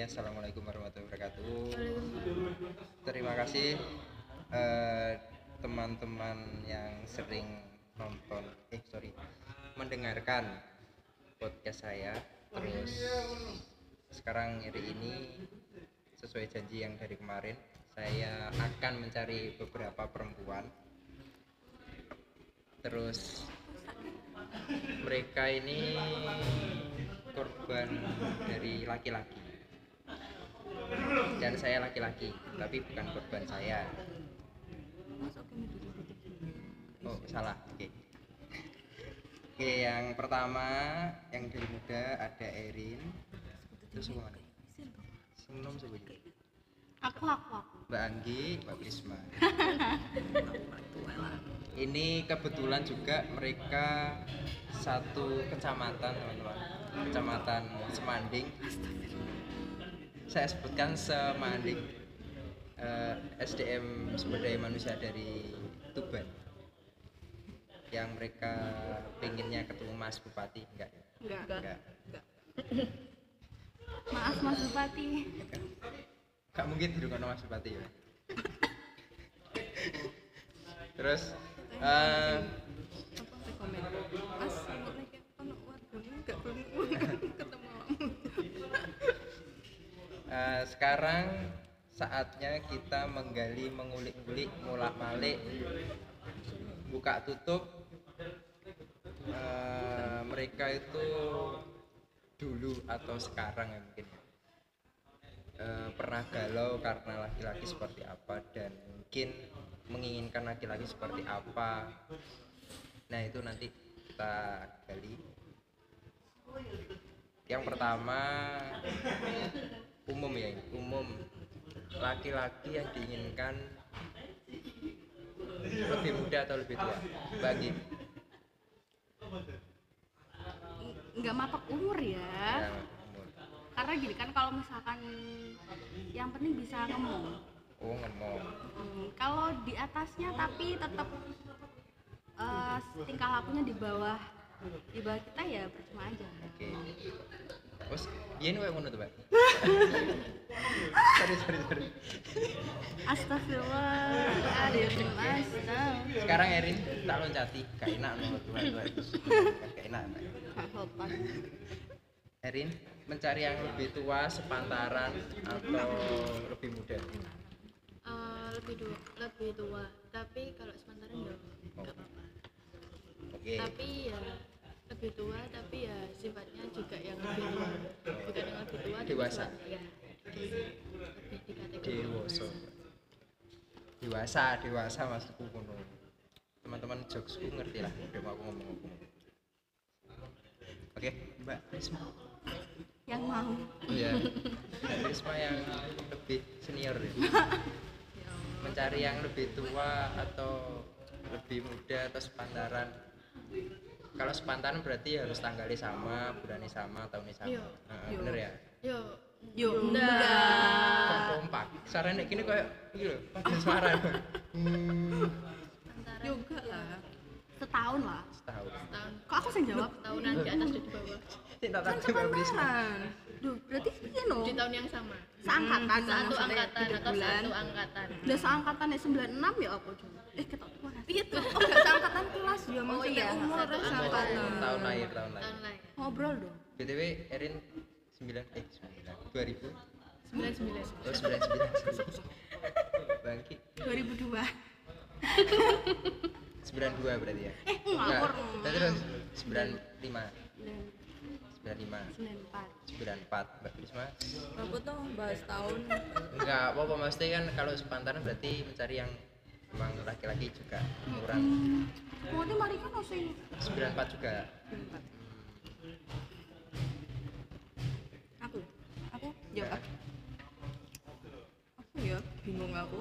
Assalamualaikum warahmatullahi wabarakatuh. Terima kasih eh, teman-teman yang sering nonton, eh sorry, mendengarkan podcast saya. Terus sekarang hari ini sesuai janji yang dari kemarin, saya akan mencari beberapa perempuan. Terus mereka ini korban dari laki-laki dan saya laki-laki tapi bukan korban saya oh salah oke oke yang pertama yang dari muda ada Erin terus semua Senom sebuah Aku aku aku. Mbak Anggi, Mbak Prisma. Ini kebetulan juga mereka satu kecamatan, teman-teman. Kecamatan Semanding. Saya sebutkan Semanding. Eh, SDM sumber daya manusia dari Tuban. Yang mereka pengennya ketemu Mas Bupati, enggak ya? Enggak. Enggak. Maaf Mas Bupati. Gak mungkin rumah Mas Bupati ya. Terus eh, apa rekomen mas mereka ono wargamu gak bermu ketemu awakmu eh, sekarang saatnya kita menggali, mengulik-ulik, mulak-malik, buka tutup. Eh, mereka itu dulu atau sekarang ya mungkin. Eh, pernah galau karena laki-laki seperti apa dan mungkin menginginkan laki-laki seperti apa. Nah itu nanti kita gali. Yang pertama umum ya umum. Laki-laki yang diinginkan lebih muda atau lebih tua? Bagi. Enggak matok umur ya. umur. Karena gini kan kalau misalkan yang penting bisa ngomong. oh ngomong. Hmm, kalau di atasnya tapi tetap eh, tingkah lakunya di bawah di bawah kita ya percuma aja. oke iya ini kayak ngono tuh pak? Sorry sorry sorry. Astagfirullahaladzim Astagfirullah. sekarang Erin tak loncati gak enak no tuan tuan gak enak. Erin mencari yang lebih tua sepantaran atau lebih muda? Eh, lebih tua lebih tua. Tapi kalau sementara ya nggak apa-apa. Oke. Tapi ya lebih tua tapi ya sifatnya juga yang lebih tua. Bukan yang lebih tua tapi Dewasa. ya lebih di kategori dewasa. Dewasa dewasa maksudku ngono. Teman-teman jokesku ngerti lah udah mau aku ngomong ngomong oke mbak Risma. Yang mau. ya mbak Risma yang lebih senior ya. Mencari yang lebih tua atau lebih muda atau sepantaran kalau sepantaran berarti harus tanggalnya sama bulannya sama tahunnya sama. Iya. Nah, bener ya? Yo. Yo enggak. Kompak. Saran nek gini kayak iki lho pada suara hmm, antara yo enggak lah. Setahun lah. setahun. Tahun Kok aku sih jawab? tahunan di atas dan di bawah. Tidak kan sepantaran Duh, berarti ini loh. di tahun yang sama. Seangkatan dong satu angkatan atau bulan. satu angkatan. Udah seangkatan ya 96 ya apa coba? Eh kita tua itu oh gak seangkatan kelas ya maksudnya iya, umur satu seangkatan angkatan. tahun lahir tahun lahir tahun lain. Ngobrol dong. btw Erin 9 eh 9 2000 sembilan sembilan. Oh 99 bangki. 2002. 92 berarti ya? Eh, ngawur. terus 95 95 94. 94 Mbak Risma aku tuh bahas tahun. Enggak apa-apa maksudnya kan kalau sepantaran berarti mencari yang emang laki-laki juga kurang Oh, ini mari kan masih 94 juga. Aku? Aku? Jawab aku ya bingung aku.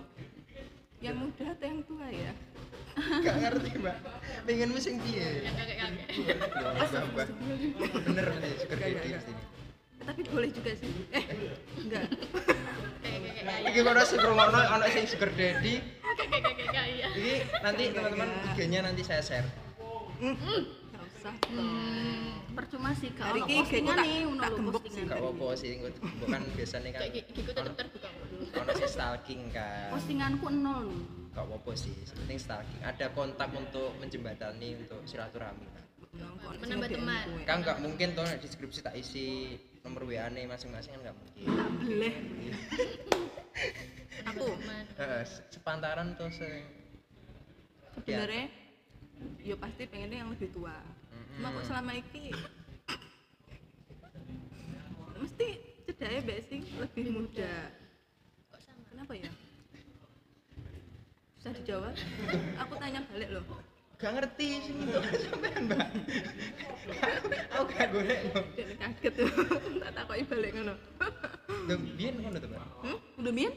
Yang muda atau yang tua ya Gak ngerti mbak. Pengen mesin piye? Bener nih sugar Enggak, daddy enggak, mesti ini. tapi boleh juga sih. Eh enggak iki ora sing ngrungokno ana sing sugar daddy. Jadi nanti teman-teman IG-nya nanti saya share. Nggak usah. susah toh. percuma sih ono iki postingan tak- nih ngono tak lho gembok postingan. Gak apa-apa sih bukan biasanya kan giku tetep terbuka. ono sih stalking kan. Postinganku nol gak apa-apa sih. Penting stalking ada kontak untuk menjembatani untuk silaturahmi. Kan Menambah teman. kowe. kan nggak mungkin tuh deskripsi tak isi nomor WA nih masing-masing kan nggak mungkin. Tak beleh aku. Sepantaran tuh sering sebenarnya ya. pasti pengennya yang lebih tua. Cuma kok selama ini mesti cedaknya mbak sing lebih muda. Kok sama? Kenapa ya bisa dijawab. Aku tanya balik loh. Gak ngerti sih itu sampean mbak. Aku gak golek no Jadi kaget tuh. Tak takoki balik ngono. Duh, biyen ngono tuh mbak? Hmm? udah Iya,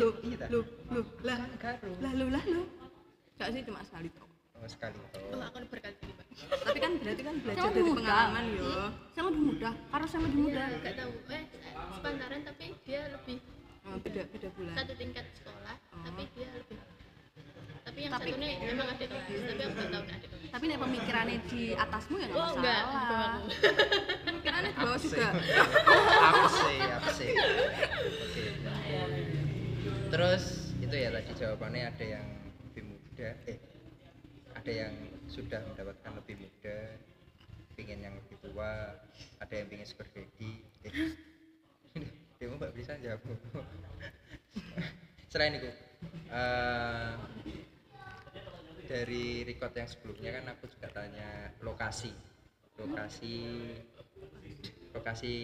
lu iya ta? lu lu. Lah kan lah lu lah lu. Gak sih cuma sekali toh oh sekali oh oh aku udah berkali-kali tapi kan berarti kan belajar dari pengalaman yo. Saya lebih muda harus saya lebih muda Iya, gak tahu. Eh sepantaran tapi dia lebih oh, beda beda bulan. Satu tingkat sekolah tapi dia lebih tapi yang Tapi- satu nih memang kelas tapi aku gak tahu kelas tapi nih pemikirannya di atasmu ya nggak oh enggak. di masalah bawahku kan di bawah juga. Apa sih apa sih. Oke terus itu ya tadi jawabannya ada yang lebih muda eh ada yang sudah mendapatkan lebih muda pingin yang lebih tua ada yang pingin sugar daddy eh mau mbak bisa jawab. Selain itu eh, dari record yang sebelumnya kan aku juga tanya lokasi. Lokasi lokasi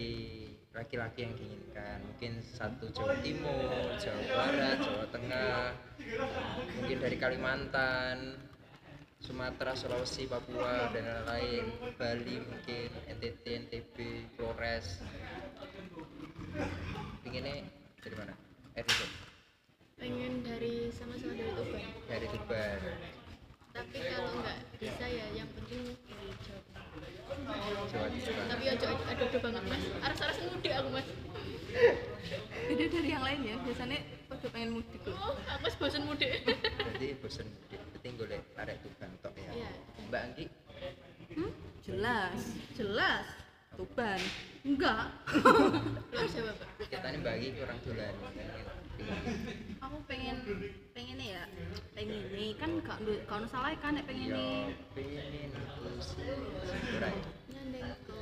laki-laki yang diinginkan. Mungkin satu Jawa Timur, Jawa Barat, Jawa Tengah mungkin dari Kalimantan Sumatera, Sulawesi, Papua dan lain-lain. Bali mungkin NTT, NTB, Flores. Pinginnya dari mana? Eriko pengen dari sama-sama dari Tuban. Dari Tuban tapi kalau nggak bisa ya yang penting Jawa. Jawa Timur tapi ojo aduh banget mas. Aras-aras mudik aku mas. Beda dari yang lain ya biasanya pada pengen mudik loh. Oh aku mas bosan mudik. Berarti bosen berarti golek arek Tuban tok ya. Iya. Mbak Anggi? Jelas. Jelas Enggak Jawa pak kita ini Mbak Anggi kurang dolan aku pengen pengennya ya pengen ini kan gak ono salah kan nek pengen ini pengen ya? nyandeng nih.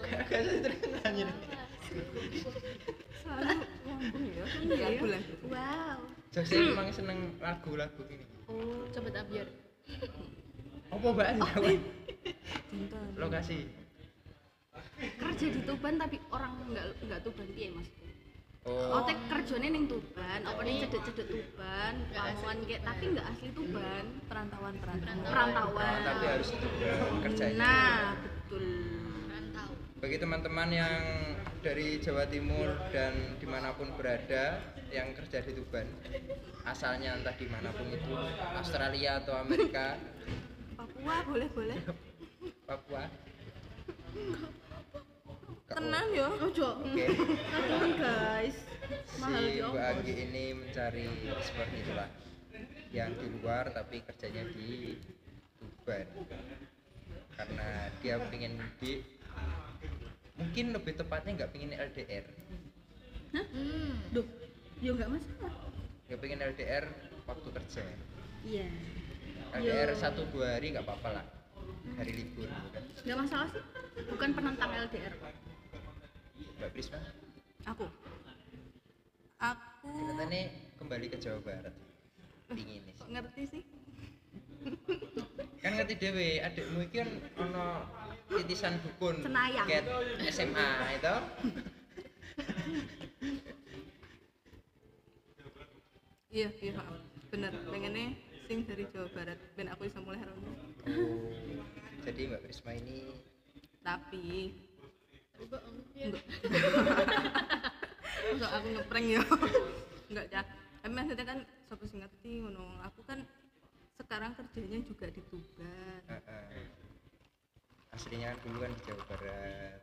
selalu ya Iya iya ya. wow Jose emang seneng lagu-lagu ini. oh sobat ambiar Apa Mbak Anggi? cinta Lokasi. Kerja di Tuban tapi orang nggak nggak Tuban piye mas? Oh, Oh, tek kerjane ning Tuban, apa ning cedek-cedek Tuban, lamongan kayak tapi nggak asli Tuban, perantauan perantauan. Perantauan. oh, tapi harus itu kerjanya. Nah, betul. rantau Bagi teman-teman yang dari Jawa Timur dan di mana pun berada yang kerja di Tuban, asalnya entah di mana pun itu, Australia atau Amerika, Papua boleh boleh. Papua. Tenang yo Ojo. Oke. Aduh guys. Mahal si di Mbak. Anggi ini mencari seperti itulah yang di luar tapi kerjanya di Tuban karena dia pengen mudik mungkin lebih tepatnya nggak pengen LDR hmm Duh, yo nggak masalah. nggak pengen LDR waktu kerja Iya. LDR Yo. satu dua hari nggak apa-apa lah hari libur Nggak masalah sih. Bukan penentang LDR. Mbak Prisma aku? Aku katanya kembali ke Jawa Barat. Ingin nih. Kok ngerti sih? Kan ngerti dewe adikmu iki kan ono titisan dukun Cenayang. ket SMA itu. Iya iya bener. Pengennya sing dari Jawa Barat. Ben aku bisa mulai rono oh. Jadi Mbak Prisma ini tapi enggak. Aku ngeprank ya enggak ya tapi maksudnya kan siapa sih ngerti ngono. Aku kan sekarang kerjanya juga di Tuban. Aslinya kan dulu kan di Jawa Barat.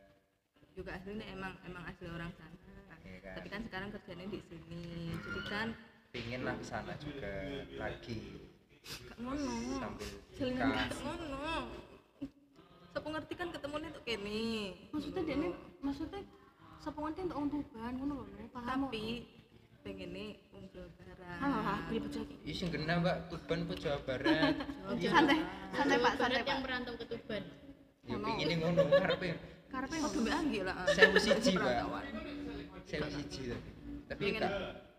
Juga aslinya emang emang asli orang sana. Iya kan. tapi kan sekarang kerjanya di sini. Jadi kan pingin lah ke sana juga lagi. Gak ngono. Sambil ngono aku ngerti kan ketemunya tuh kene maksudnya dia nih maksudnya sapa ngerti untuk wong tuban ngono lho paham tapi pengen nih wong Jawa Barat ah beli baju iki Ih sing kena Mbak Tuban ku Jawa Barat. Iya. santai santai Jawa pak Barat santai yang pak merantau ke Tuban Ya pingin ngono karepe. karepe kok ngono gembe anggi lah siji, Mbak. Perantauan. Saya siji tapi. Tapi Pengen-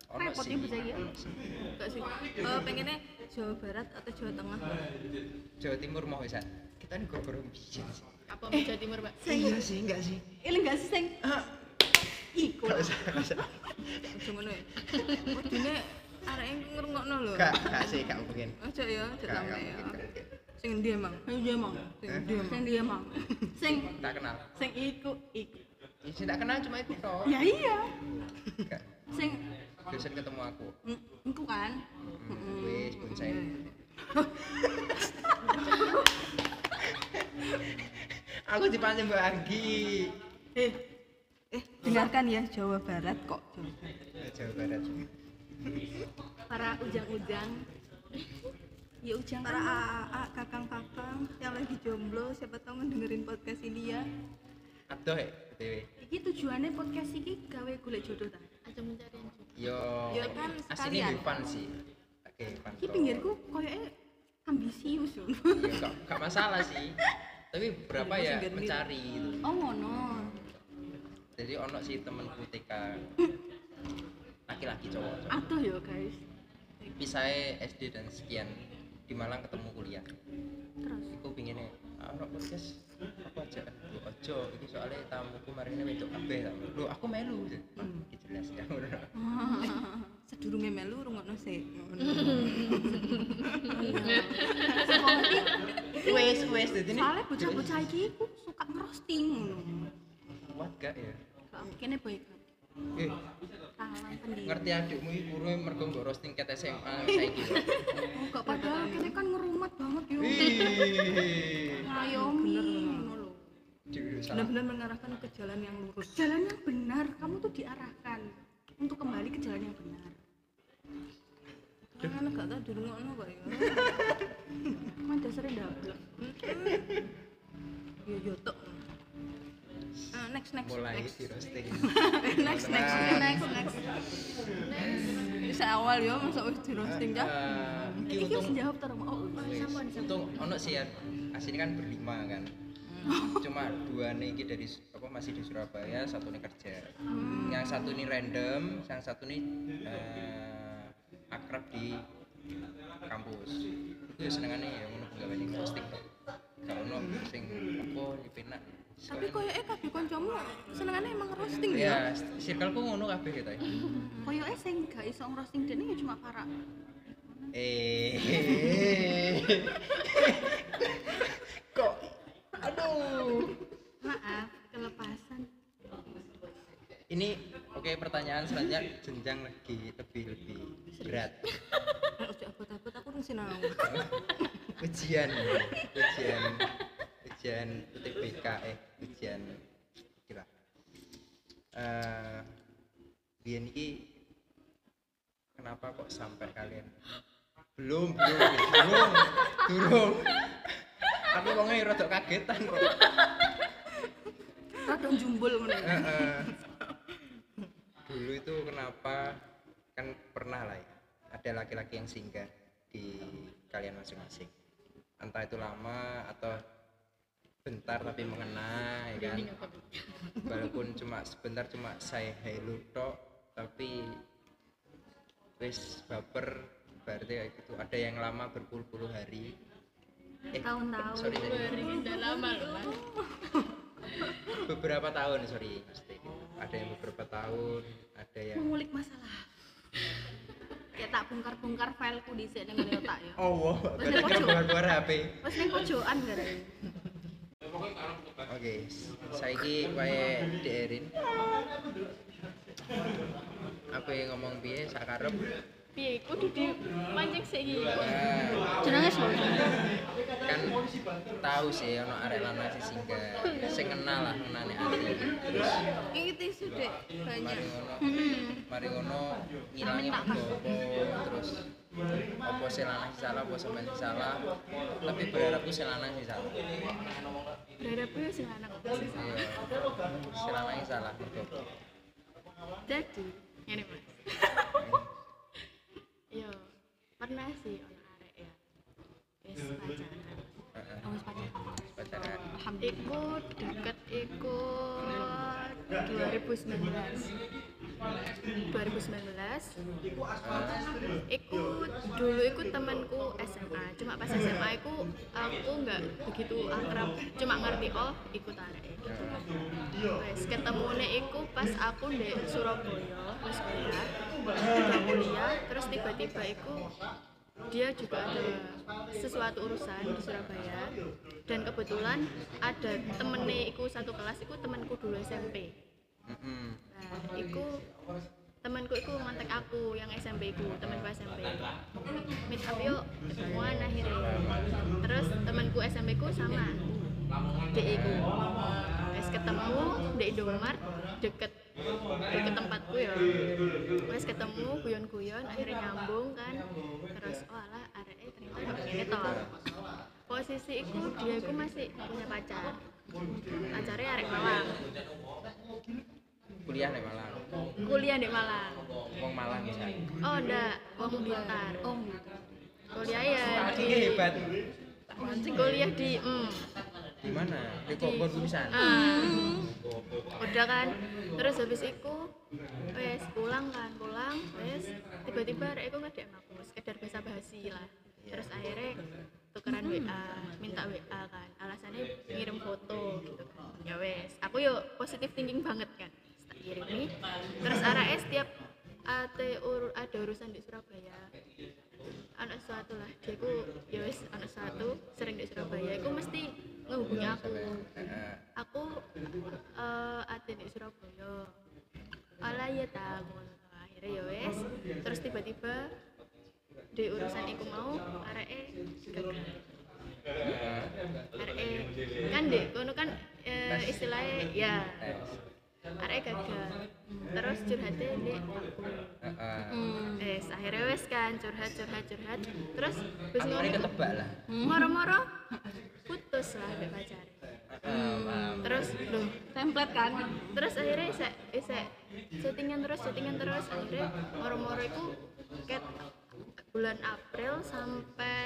enggak repot ya gitu ono sih. enggak sih Eh, pengennya Jawa Barat atau Jawa Tengah Jawa Timur mau bisa. Kita nih bijen sih. apa mau Jawa Timur mbak Iya sih enggak sih. ini enggak sih sing iku Gak usah, gak usah. Ngono ya. Wedine areke ngrungokno lho. Gak, gak sih, gak mungkin. Aja ya, aja ya. Sing endi emang? Ayo dia emang Sing Eh? emang? sing dia emang sing Tak kenal. sing iku iku Ya, sih tak kenal cuma itu toh. ya iya sing Dosen ketemu aku. mm, iku kan Hmm, Wis, bonsai. Aku dipancing Mbak Anggi. Eh, eh dengarkan ya Jawa Barat kok. Jawa Barat. Jawa Barat. para ujang-ujang ya ujang Para AA, kakang-kakang yang lagi jomblo, siapa tahu mendengerin podcast ini ya. Aduh, ya, BTW. iki tujuannya podcast iki gawe golek jodoh ta aja mencari Yo, Ya kan, aslinya sekalian. lebih fun sih. Oke, fun. iki pinggirku koyoke ambisius yo Ya, gak, gak masalah sih. Tapi berapa ya mencari gitu. oh ngono Jadi ono sih temenku TK laki-laki cowok. cowok. aduh yo guys Pisahnya SD dan sekian di Malang ketemu kuliah. terus Iku pinginnya ah, ono podcast apa aja lu ojo ini soalnya tamuku kemarin ini wedok kabeh ta. Lho aku melu. Hmm. jelas ya. Sedurunge melu rungokno sik. Wes wes dadi soalnya bocah-bocah iki suka ngerosting ngono kuat gak ya? mungkin boycott Eh, ngerti adikmu iki kuruwe mergo mbok roasting ket SMA saiki. lho. oh padahal kene kan ngerumat banget yo ngayomi ngono lho salah. Benar-benar mengarahkan ke jalan yang lurus. jalan yang benar kamu tuh diarahkan untuk kembali ke jalan yang benar Kan gak tau dirungokno kok ya. emang dasarnya dablek Ya yo tok. Ah, next next mulai next. di roasting. next next next next. Bisa awal yo masa wis di roasting dah. Eh, iki harus untung jawab terus oh untung ono sih ya. Aslinya kan berlima kan. Cuma dua nih iki dari apa masih di Surabaya, satu nih kerja. Yang satu nih random, yang satu nih eh, akrab di kampus. Itu ya senengannya ya ngono gawe ning roasting. Gak ono sing apa nyepenak. Tapi koyoke kabeh kancamu senengane emang roasting ya. ya circleku ngono kabeh gitu ya. koyoke sing gak iso ngerosting dene ya cuma para Eh. Kok aduh. maaf kelepasan Ini oke pertanyaan selanjutnya jenjang lagi lebih lebih berat. Nek udah abot-abot aku rung sinau. Ujian, ujian, ujian UTBK eh ujian gila. Eh, Bian ini kenapa kok sampai kalian? Belum belum belum belum. Aku kok nggak rada kagetan kok Rada jumbul ngono. dulu itu kenapa? Kan pernah lah ya. Ada laki-laki yang singgah di kalian masing-masing. Entah itu lama atau bentar tapi mengena ya kan? walaupun cuma sebentar cuma saya hello tok tapi wis baper berarti kayak gitu. Ada yang lama berpuluh-puluh hari. Eh tahun-tahun. sorry hari udah lama loh mas. Beberapa tahun sorry mesti ada yang beberapa tahun ada yang mengulik masalah. Ya tak bongkar-bongkar fileku di sini otak ya. Oh wow berarti keluar HP wis ning pojokan gara oke saiki wae apa yang ngomong piye sakarep piye? Kudu dipancing sik iki. Jenenge sapa kan tahu sih ono arek lanang sing singgah sing kenal lah ngenane ati terus Iki tisu dek. Banyak. Hmm. mari ngono ngilangi apa terus apa sing lanang sing salah apa sampean sing salah. Tapi berharapku sing lanang sing salah. Berharap yo sing lanang sih iya. Sing lanang sing salah jadi ini mas. Yo pernah sih ono arek ya. Wis pacaran Heeh, Oh, wis pacaran. pacaran iku deket iku 2019 2019 iku dulu iku temanku SMA cuma pas SMA iku aku nggak begitu akrab. Cuma ngerti oh ikut arek. Wes ketemune iku pas aku di Surabaya wis kuliah. Kuliah terus tiba-tiba iku dia juga ada sesuatu urusan di Surabaya. Dan kebetulan ada temennya iku satu kelas iku temanku dulu SMP Iku temanku iku ngontek aku yang SMP iku temanku SMP meet up yuk ketemuan akhirnya. Terus temanku SMP ku sama di iku wes ketemu di Indomaret deket deket tempatku ya. Wes ketemu guyon-guyon akhirnya nyambung kan. Terus oh arek ternyata kok ngene to posisi iku dia iku masih punya pacar. Pacarnya arek Malang kuliah nih Malang. Kuliah di Malang. Wong Malang bisa oh ndak. Wong Blitar. Oh gitu kuliah ya di hebat. Kuliah di mm, di mana? Di Bogor pisan ah. udah kan? Terus habis itu wes pulang kan? Pulang wes tiba-tiba iku ngedek aku sekedar basa basi lah. Terus akhirnya tukeran WA minta WA kan. Alasannya ngirim foto gitu kan. Ya wes aku yuk positif thinking banget kan Tak kirimi terus arek setiap ada, ur, ada urusan di Surabaya. Anak suatu lah dia ku ya anak suatu sering di Surabaya. Aku mesti ngehubungi aku. Aku eh ate di Surabaya. Ala ya ta ngono. Akhirnya ya terus tiba-tiba di urusan iku mau areke gagal. Heeh. areke kan dek kono kan eh, istilahnya ya Tes. areke gagal. Terus curhatnya di aku Heeh. wes akhirnya wes kan curhat curhat curhat. Terus terus Akhirnya ketebak lah. Moro-moro putus lah mbak pacar. Paham. terus loh template kan? Terus akhirnya saya saya settingan terus settingan terus. Akhirnya moro-moro itu ket bulan April sampai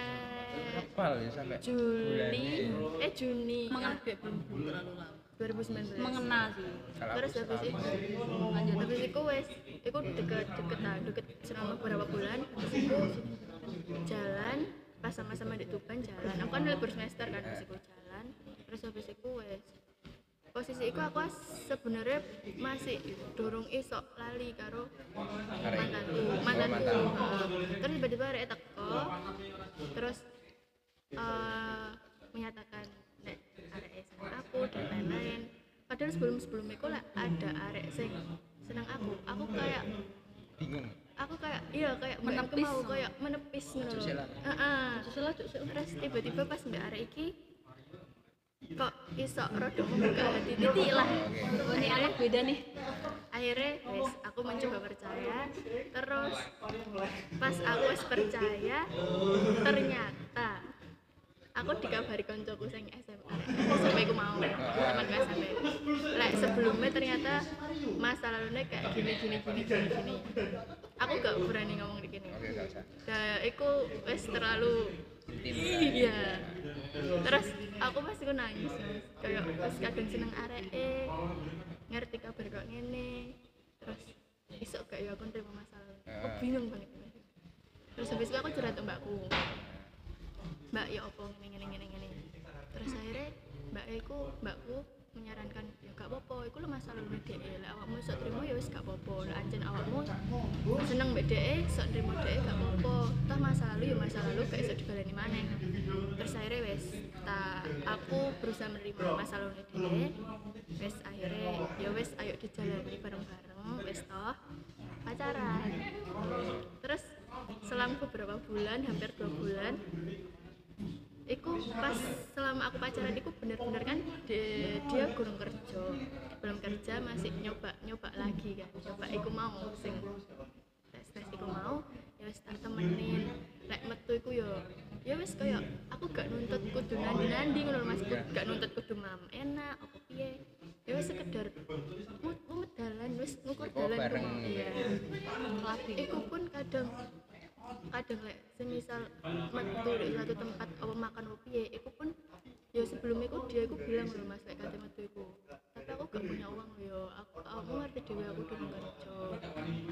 Apal ya sampai Juli bulannya. eh Juni. Mengerti 2019 mengenal sih. Terus aku habis itu lanjut habis itu wes itu deket deket lah deket selama beberapa bulan habis itu jalan pas sama-sama di Tuban jalan. Aku kan libur semester kan habis itu jalan. Terus habis itu wes posisi itu aku sebenarnya masih dorong isok lali karo mantanku. Mantanku mantan. Heeh. terus tiba-tiba ada teko. Terus padahal sebelum sebelum itu lah ada arek sing seneng aku aku kayak bingung. aku kayak iya kayak Menepis. mau kayak menepis ngono. Heeh. Sila. terus tiba-tiba pas mbak arek iki kok iso rada membuka hati. Titik lah. Ini anak beda nih. Akhirnya wes aku mencoba percaya. Terus pas aku wes percaya ternyata aku dikabari koncoku sing SMA SMP ku mau. Teman SMP lek sebelumnya ternyata masa lalunya kayak gini gini gini gini gini. Aku gak berani ngomong di gini. Dan aku wes terlalu iya. Terus aku pasti ku nangis Mas. kayak pas kadang seneng arek ngerti kabar kok ngene. Terus isok gak ya aku terima masalah aku Ah. bingung banget. Terus habis itu aku curhat ke mbakku. Mbak ya opo ngene ngene ngene ngene. Terus akhirnya mbak iku mbakku menyarankan ya gak apa-apa lo masalah lu lek awakmu iso trimo ya wis gak apa-apa. Anjen awakmu seneng dhek iso trimo dhek gak apa-apa. Toh masa lalu ya masa lalu gak iso dibaleni maneh. Terus akhirnya wes tak aku berusaha menerima masa lalu dhek wes akhirnya ya wes ayo dijalani bareng-bareng wes toh pacaran. Terus beberapa bulan hampir dua bulan Iku pas selama aku pacaran iku bener-bener kan dia, dia gurung kerja. Belum kerja masih nyoba nyoba lagi kan. Nyoba iku mau sing tes tes iku mau ya wis tak temenin. Lek metu iku yo ya wis kaya aku gak nuntut kudu nandi-nandi ngono Mas. Gak nuntut kudu mam enak apa piye. Ya wis sekedar mu dalan wis ngukur Oh, dalan bareng. mau. iya. Iku pun kadang kadang lek semisal metu di satu tempat apa makan apa piye iku pun ya sebelum iku dia iku bilang lho Mas lek kate metu iku tapi aku gak punya uang lho yo aku aku ngerti dhewe aku durung kerja.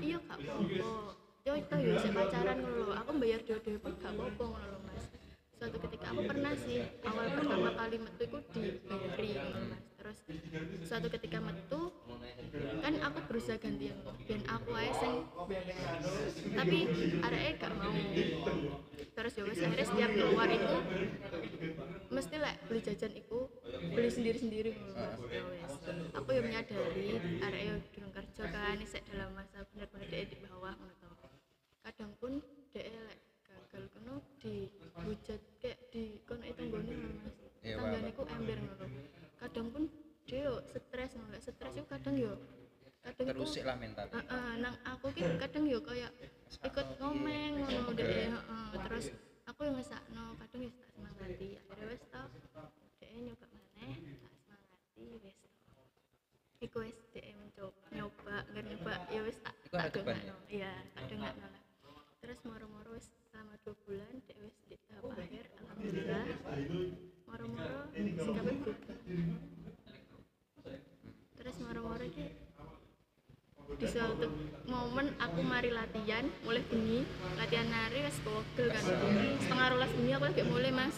Iya gak apa-apa. Yo itu yo sik pacaran lho aku bayar dhewe-dhewe pun gak apa-apa lho Mas suatu ketika aku pernah sih awal pertama kali metu ngono lho, Mas terus suatu ketika metu kan aku berusaha ganti yang ben aku aja sing tapi areke gak mau. Terus ya wes akhirnya setiap keluar itu mesti lah beli jajan itu beli sendiri sendiri mas ya wes aku yang menyadari yo durung kerja kan isek dalam masa bener-bener dia di bawah kadang pun dia gagal kono dihujat kayak di kono itu nggone mas. Iya, tanggane ku ember ngono. Kadang pun dia yo stres ngono stres itu kadang yo kadang terusik lah mental. Heeh, nang aku ki kadang yo kayak ikut ngomeng ngono deh, heeh. Terus aku yang ngesakno, kadang yo tak semangati. Akhirnya wis to, dhek nyoba maneh, tak semangati to. Iku wis dhek mencoba nyoba, nggak nyoba ya wis tak tak beban dongakno. Iya, tak dongakno lah. Terus moro-moro wis selama dua bulan dhek wis di tahap akhir, alhamdulillah. Moro-moro. sikapnya berubah. Terus moro-moro ki di suatu momen aku mari latihan mulai bengi latihan nari wes pegel kan. Setengah rolas bengi aku lagi mulai mas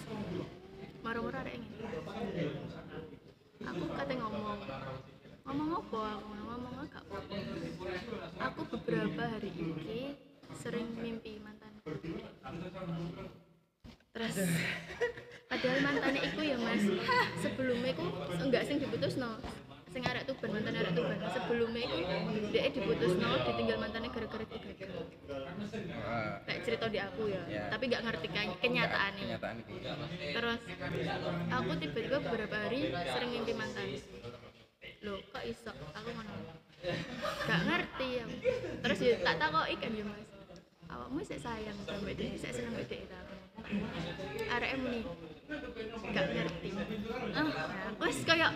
marah-marah ada yang aku kata ngomong ngomong apa aku ngomong gak apa aku beberapa hari ini sering mimpi mantanku terus padahal mantannya itu ya mas sebelumnya itu enggak sing diputus no sing arek tuban mantan arek tuban. Sebelumnya itu dia diputus no ditinggal mantannya gara-gara itu Wah, kayak cerita di aku ya, Ya. tapi gak ngerti kenyataan gitu terus aku tiba-tiba beberapa hari sering mimpi mantan. Loh kok iso? Aku ngono. Gak ngerti ya. Terus ya tak takoki kan ya mas. Awakmu sik sayang sampe dia sik seneng mbek dhek ta. Arek muni gak ngerti. Ah wes kayak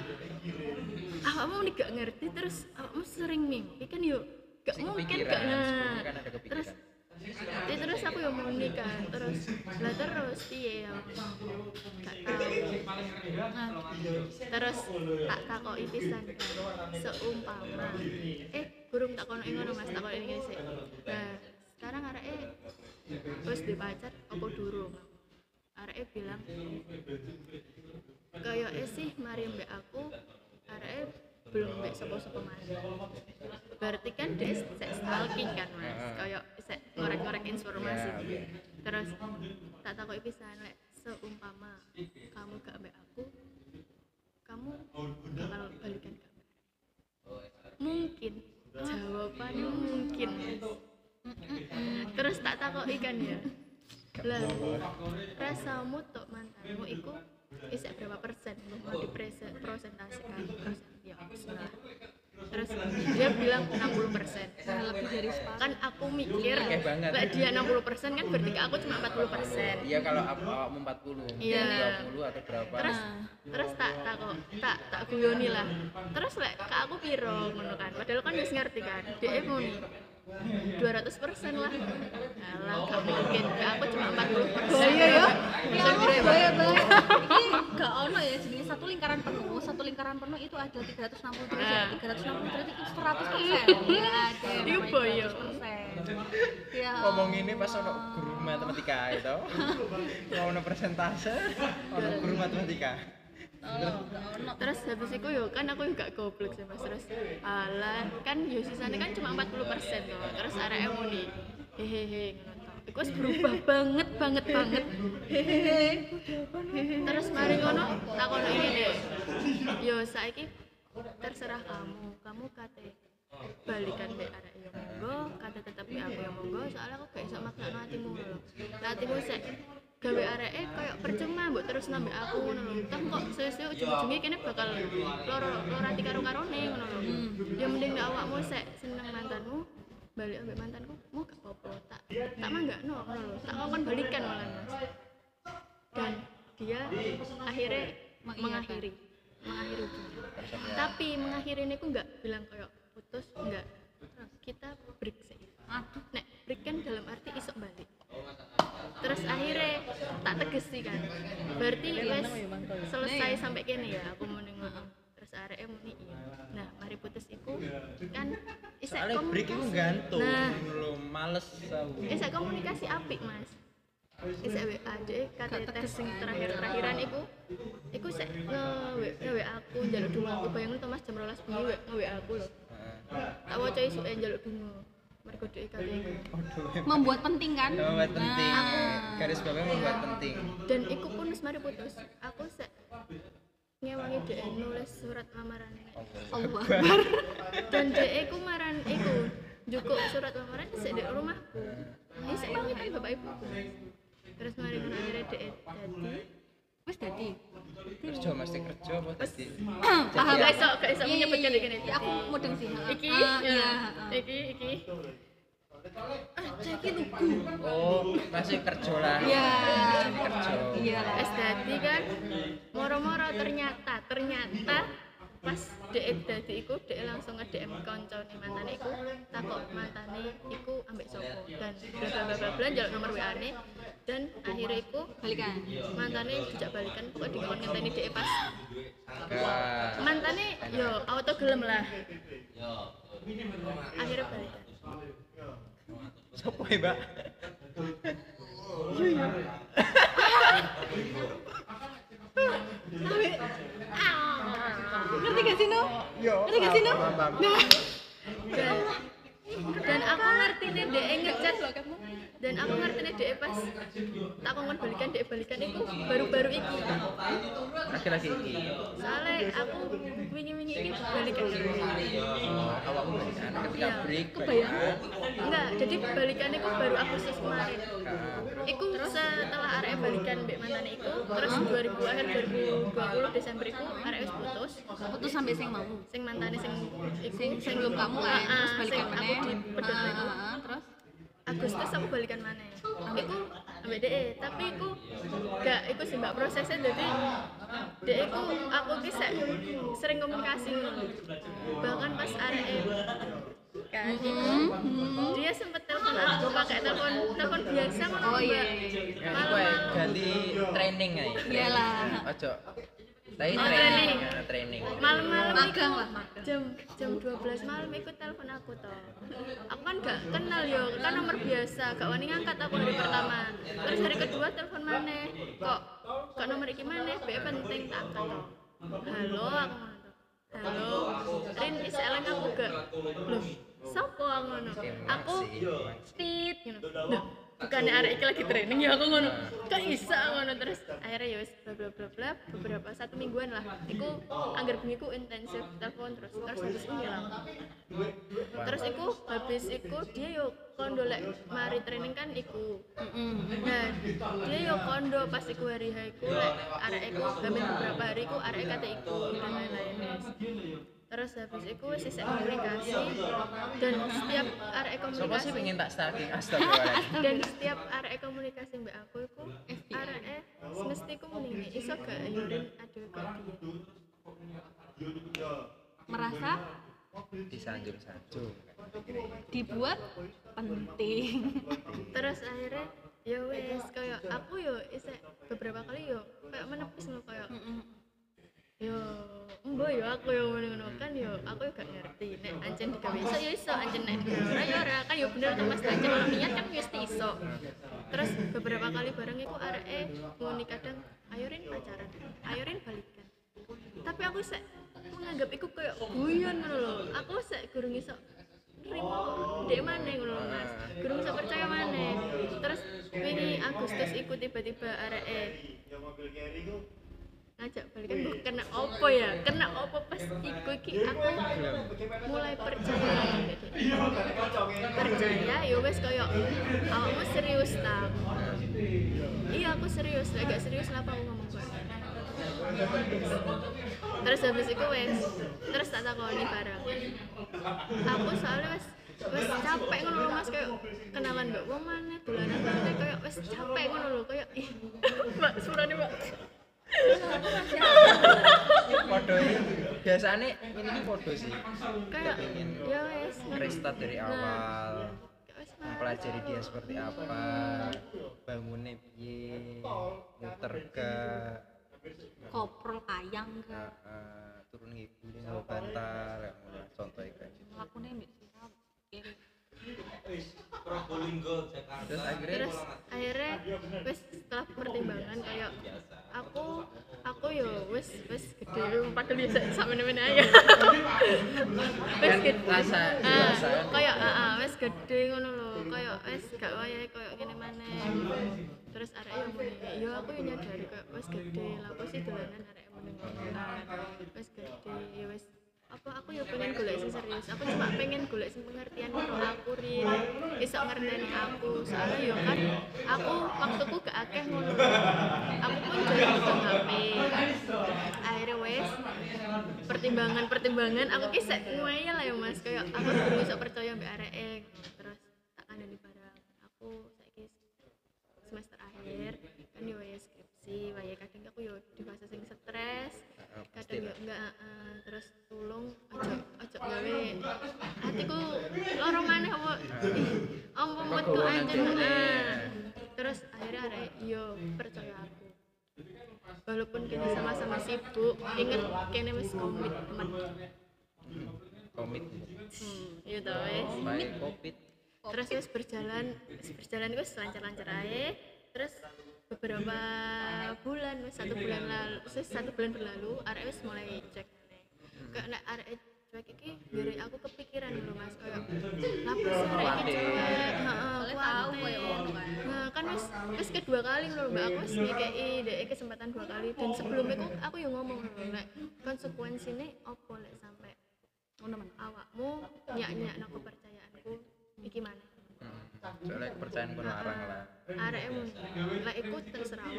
awakmu muni gak ngerti terus awakmu sering mimpi kan yo gak mungkin gak nah sebelumnya kan terus ya, terus aku yang mau nikah terus lah terus piye ya gak tahu. Terus tak takoki pisan. Seumpama. Eh burung tak kono ngono Mas tak kono ngene sih nah sekarang areke wis di pacar apa durung areke bilang kayak eh sih mari mbak aku areke belum mbak sapa-sapa maneh berarti kan dia sek stalking kan mas? Kayak sek ngorek-ngorek informasi. Ya, terus tak takoki pisan lek seumpama kamu gak mbak aku kamu bakal balikan gak mungkin. Jawabannya mungkin terus tak takoki kan ya lah rasamu tok mantanmu iku isek berapa persen? Mau dipresentasikan persen ya bismillah. terus dia bilang 60 persen. Lebih dari separuh kan aku mikir Oke banget. lah dia 60 persen kan berarti ke aku cuma 40 persen. Iya kalau aku awakmu 40 Iya. dia 20 atau berapa. Terus terus tak tak kok tak tak guyoni lah. Terus lek kak aku piro ngono kan? Padahal kan wis ngerti kan? Dia mau 200 persen lah alah gak mungkin Kak, aku cuma 40 persen Bahaya ya. Ya Bisa Allah, bahaya banget. Ini gak ono ya jenis satu lingkaran penuh, satu lingkaran penuh itu ada 360 derajat, Nah. 360 derajat itu 100 persen. Ya ada. Iya, namanya bahaya. 100%. Ya. ngomong ini pas ono guru matematika itu ono persentase ono guru matematika Oh, gak. Terus habis itu yo kan aku juga goblok sih mas. Terus alah kan yo sisanya kan cuma 40 persen tuh terus arek muni hehehe. Iku berubah banget banget banget. Hehehe. Terus mari kono ini deh. Yo saiki terserah kamu. Kamu kate balikan be arek yo monggo kate tetep be aku yo monggo soalnya aku gak iso maknakno atimu lho lah atimu sik gawe areke koyo percuma mbok terus nambah aku ngono lho. Kan kok suwe-suwe ujung-ujungnya kene bakal loro loro ati karo karone ngono lho. Ya mending nek awakmu sik seneng mantanmu balik ambek mantanku mau gak apa-apa tak tak manggakno ngono lho. Tak ngomong balikan malah mas. Dan dia akhirnya mengakhiri mengakhiri hubungan. Tapi mengakhiri ini aku nggak bilang kayak putus nggak. Kita break sih. Nek break kan dalam arti isok balik terus akhirnya tak tegesi kan. Berarti wes selesai sampai kene ya aku mau ngono terus arek muni iya nah mari putus iku kan isek soalnya break itu gantung nah. lo males aku. Isek komunikasi apik mas. Isek WA deh kata tes sing terakhir terakhiran iku iku sek nge WA aku njaluk dungo aku. Bayangin tuh mas jam 12 bengi nge WA aku loh. Tak waca isuke njaluk dungo mergo dhek kate iku Aduh, membuat penting kan? Membuat penting. Nah. garis bawahnya membuat penting. Dan iku pun mari putus. Aku sek ngewangi dhek nulis surat lamaran. Allah. Dan dhek iku maran iku jukuk surat lamaran sik di rumahku. Ini sik pamitan bapak ibu terus mari akhirnya dhek dadi wis dadi. Kerja mesti kerja apa tadi paham. Gak iso gak iso Iya, iya, menyebutkan iya. iki Ya, aku mudeng sih. Iki? Ah, ya, iya iki iki. Aja iki lugu. Oh masih kerja lah. Iya. Kerja. Iya. Wis dadi kan. Moro-moro ternyata ternyata pas dek dadi iku dek langsung nge-DM koncone mantane iku takok mantane iku ambek sopo dan bla bla bla bla bla njaluk nomor WA-ne dan akhirnya iku balikan. Mantane dijak balikan pokoknya dikon ngenteni dek pas. Mantane yo auto gelem lah. Akhirnya balikan siapa ya mbak ngerti gak sih yo Ngerti gak sih. Dan aku ngerti nih dek ngechat dan aku ngerti nih dek pas tak kongkon balikan dek balikan itu baru-baru iki. Laki-laki iki. Soalnya aku wingi-wingi iki balikan. Oh awakmu balikan. Ketika Iya. break Kebayang. enggak jadi balikan itu baru Agustus kemarin. Nah, Iku setelah arek balikan mbek mantan iku terus 2000 akhir 2020 Desember iku arek wis putus. Putus sampai sing mau. Sing mantane sing iku. Sing sing belum kamu kan Ah, terus balikan sing mana aku dipedot iku terus Agustus aku balikan mana iku ambek DE tapi iku gak iku sih mbak prosesnya jadi DE aku ki sek sering komunikasi bahkan pas arek kan iku dia sempet telepon aku pakai telepon telepon biasa ngono Oh, iya, iya, iya. ya, aku Malam-malam. ganti training aja Iyalah. ojo tapi Oh, training training. ya, training malam-malam Magang lah. Jam jam 12 malam ikut telepon aku toh. Aku kan gak kenal yo. Kan nomor biasa gak wani ngangkat aku hari pertama. Terus hari kedua telepon mana kok kok nomor iki mana be penting tak angkat toh. Halo aku halo. Rin is aku gak. Loh sopo aku ngono? Aku tit ngono. Loh, bukannya arek iki lagi training ya aku ngono. Kok bisa ngono terus akhirnya ya wis bla bla bla bla beberapa satu mingguan lah. Iku anggar bengi ku intensif telepon terus terus habis itu ngilang terus iku habis iku dia yo kondo lek mari training kan iku. Nah dia yo kondo pas iku hari hari iku lek arek iku beberapa hari iku arek kate iku dan lain-lain. Terus habis iku wis isek komunikasi. Dan setiap arek Siapa sih komunikasi pengen tak stalking astagfirullahaladzim dan setiap arek komunikasi mbak aku iku arek eh mesti ku mending iso gak yurin aduh kok dia merasa disanjung-sanjung. dibuat penting. Terus akhirnya ya wes kayak aku yo isek beberapa kali yo kayak menepis lo kayak yo embo yo aku yo ngono kan yo aku yo gak ngerti nek ancen digawe iso yo iso ancen nek ora yo ora kan yo bener tuh mas ancen niat kan mesti iso. Terus beberapa kali bareng iku areke ngoni kadang ayorin pacaran ayorin balikan. Tapi aku sek menganggap iku kayak guyon ngono lho. Aku sek gurung iso nerima dek mana ngono mas. Gurung iso percaya mana terus wingi Agustus iku tiba-tiba areke ngajak balikan mbok kena opo ya? Kena opo pas iku iki? Aku mulai percaya. Lagi percaya ya wes koyo awakmu serius ta iya aku serius. Lek gak serius kenapa aku ngomong kok? Terus habis itu wes terus tak takoni bareng. Aku soalnya wes wes capek ngono lho mas kayak kenalan mbak wong mana dolanan mana kayak wes capek ngono lho kayak ih mbak surane mbak Podo ini biasanya ini ki podo sih. kayak ya wes. restart dari Nah. awal. Wes mempelajari dia seperti apa. Bangunnya piye. Muter gak koprol kayang ke. Turun ibu ini nggak bantal ya contohnya kayak gitu. Melakukannya mbak Probolinggo Jakarta. Terus akhirnya terus akhirnya wes setelah pertimbangan kayak aku aku yo wes wes gede. Padahal biasa sama nemen aja. Wes gede. Rasa ah kayak ah ah, wes gede ngono lho. Kayak wes gak wayahe kayak gini mana terus arek yo muni yo aku yo nyadari kayak wes gede. Lah aku sih dolanan arek muni wes gede ya wes apa aku ya pengen golek sing serius. Aku cuma pengen golek sing pengertian karo aku rin. Iso ngerteni aku. Soalnya yo kan aku waktuku gak akeh ngono. Aku pun jadi pegang HP akhirnya wes pertimbangan pertimbangan aku ki sek ngeyel lah ya mas. Kayak aku belum bisa percaya mbak arek terus tak kandani barang. Aku saiki semester akhir kan yo ya skripsi wae kadang aku yo di fase sing stres Kadang pastilah. yo enggak uh, terus tulung ojo ojo gawe. Hatiku loro maneh apa? Ompo metku Kegowoan anjen terus akhirnya arek yo percaya aku. Walaupun kita sama-sama sibuk inget kene wis komitmen komit. Hmm iya tau wes covid terus wis berjalan wis berjalan wis lancar-lancar aja terus beberapa bulan wis satu bulan lalu wis satu bulan berlalu arek wis mulai cek. Kayak nek arek cuek iki biar aku kepikiran dulu mas kayak sih arek iki cuek heeh tahu ngono kan. nah kan wis wis kedua kali loh mbak aku wis ngekei dek kesempatan dua kali. Dan sebelum itu aku yang ngomong loh nek konsekuensinya opo lek sampai ngono awakmu nyak-nyak kepercayaanku iki mana Hmm. soalnya kepercayaan pun larang lah. Arek lah iku terserah.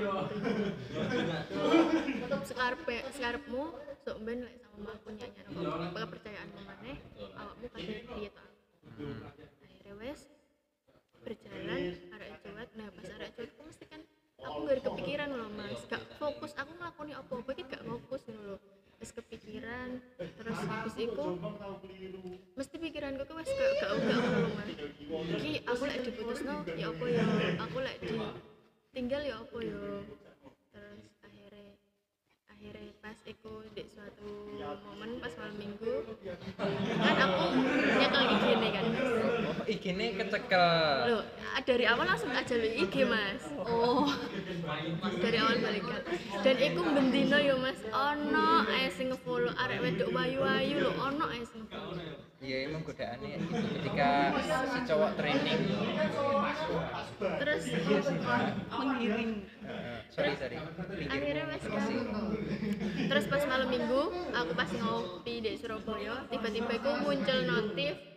Awakmu sekarpe sekarepmu sok ben lek sama aku nyak-nyak no kepercayaanmu maneh awakmu kate piye to? Akhirnya wes berjalan arek cuek nah pas arek cuek aku mesti kan aku gak ada kepikiran loh mas. Gak fokus. Aku ngelakoni apa-apa iki gak fokus gitu wes kepikiran terus habis itu mesti pikiranku tuh wes gak gak gak ngono mas. Iki aku lek diputusno ya apa ya? Aku lek di tinggal ya apa ya? Terus akhirnya akhirnya pas iku di suatu momen pas malam minggu kan aku nyekel iki nih kan oh igine kecekel. Loh, dari awal langsung tak jalur IG mas. Oh. Dari awal balikan dan iku bendino yo mas. Ono ae sing ngefollow arek wedok wayu-wayu lho ono ae sing ngefollow. Iya emang godaannya itu ketika si cowok training. Terus menggiring. Uh, sorry sorry. Akhirnya wes Terus kan sih. terus pas malam minggu aku pas ngopi di Surabaya tiba-tiba iku muncul notif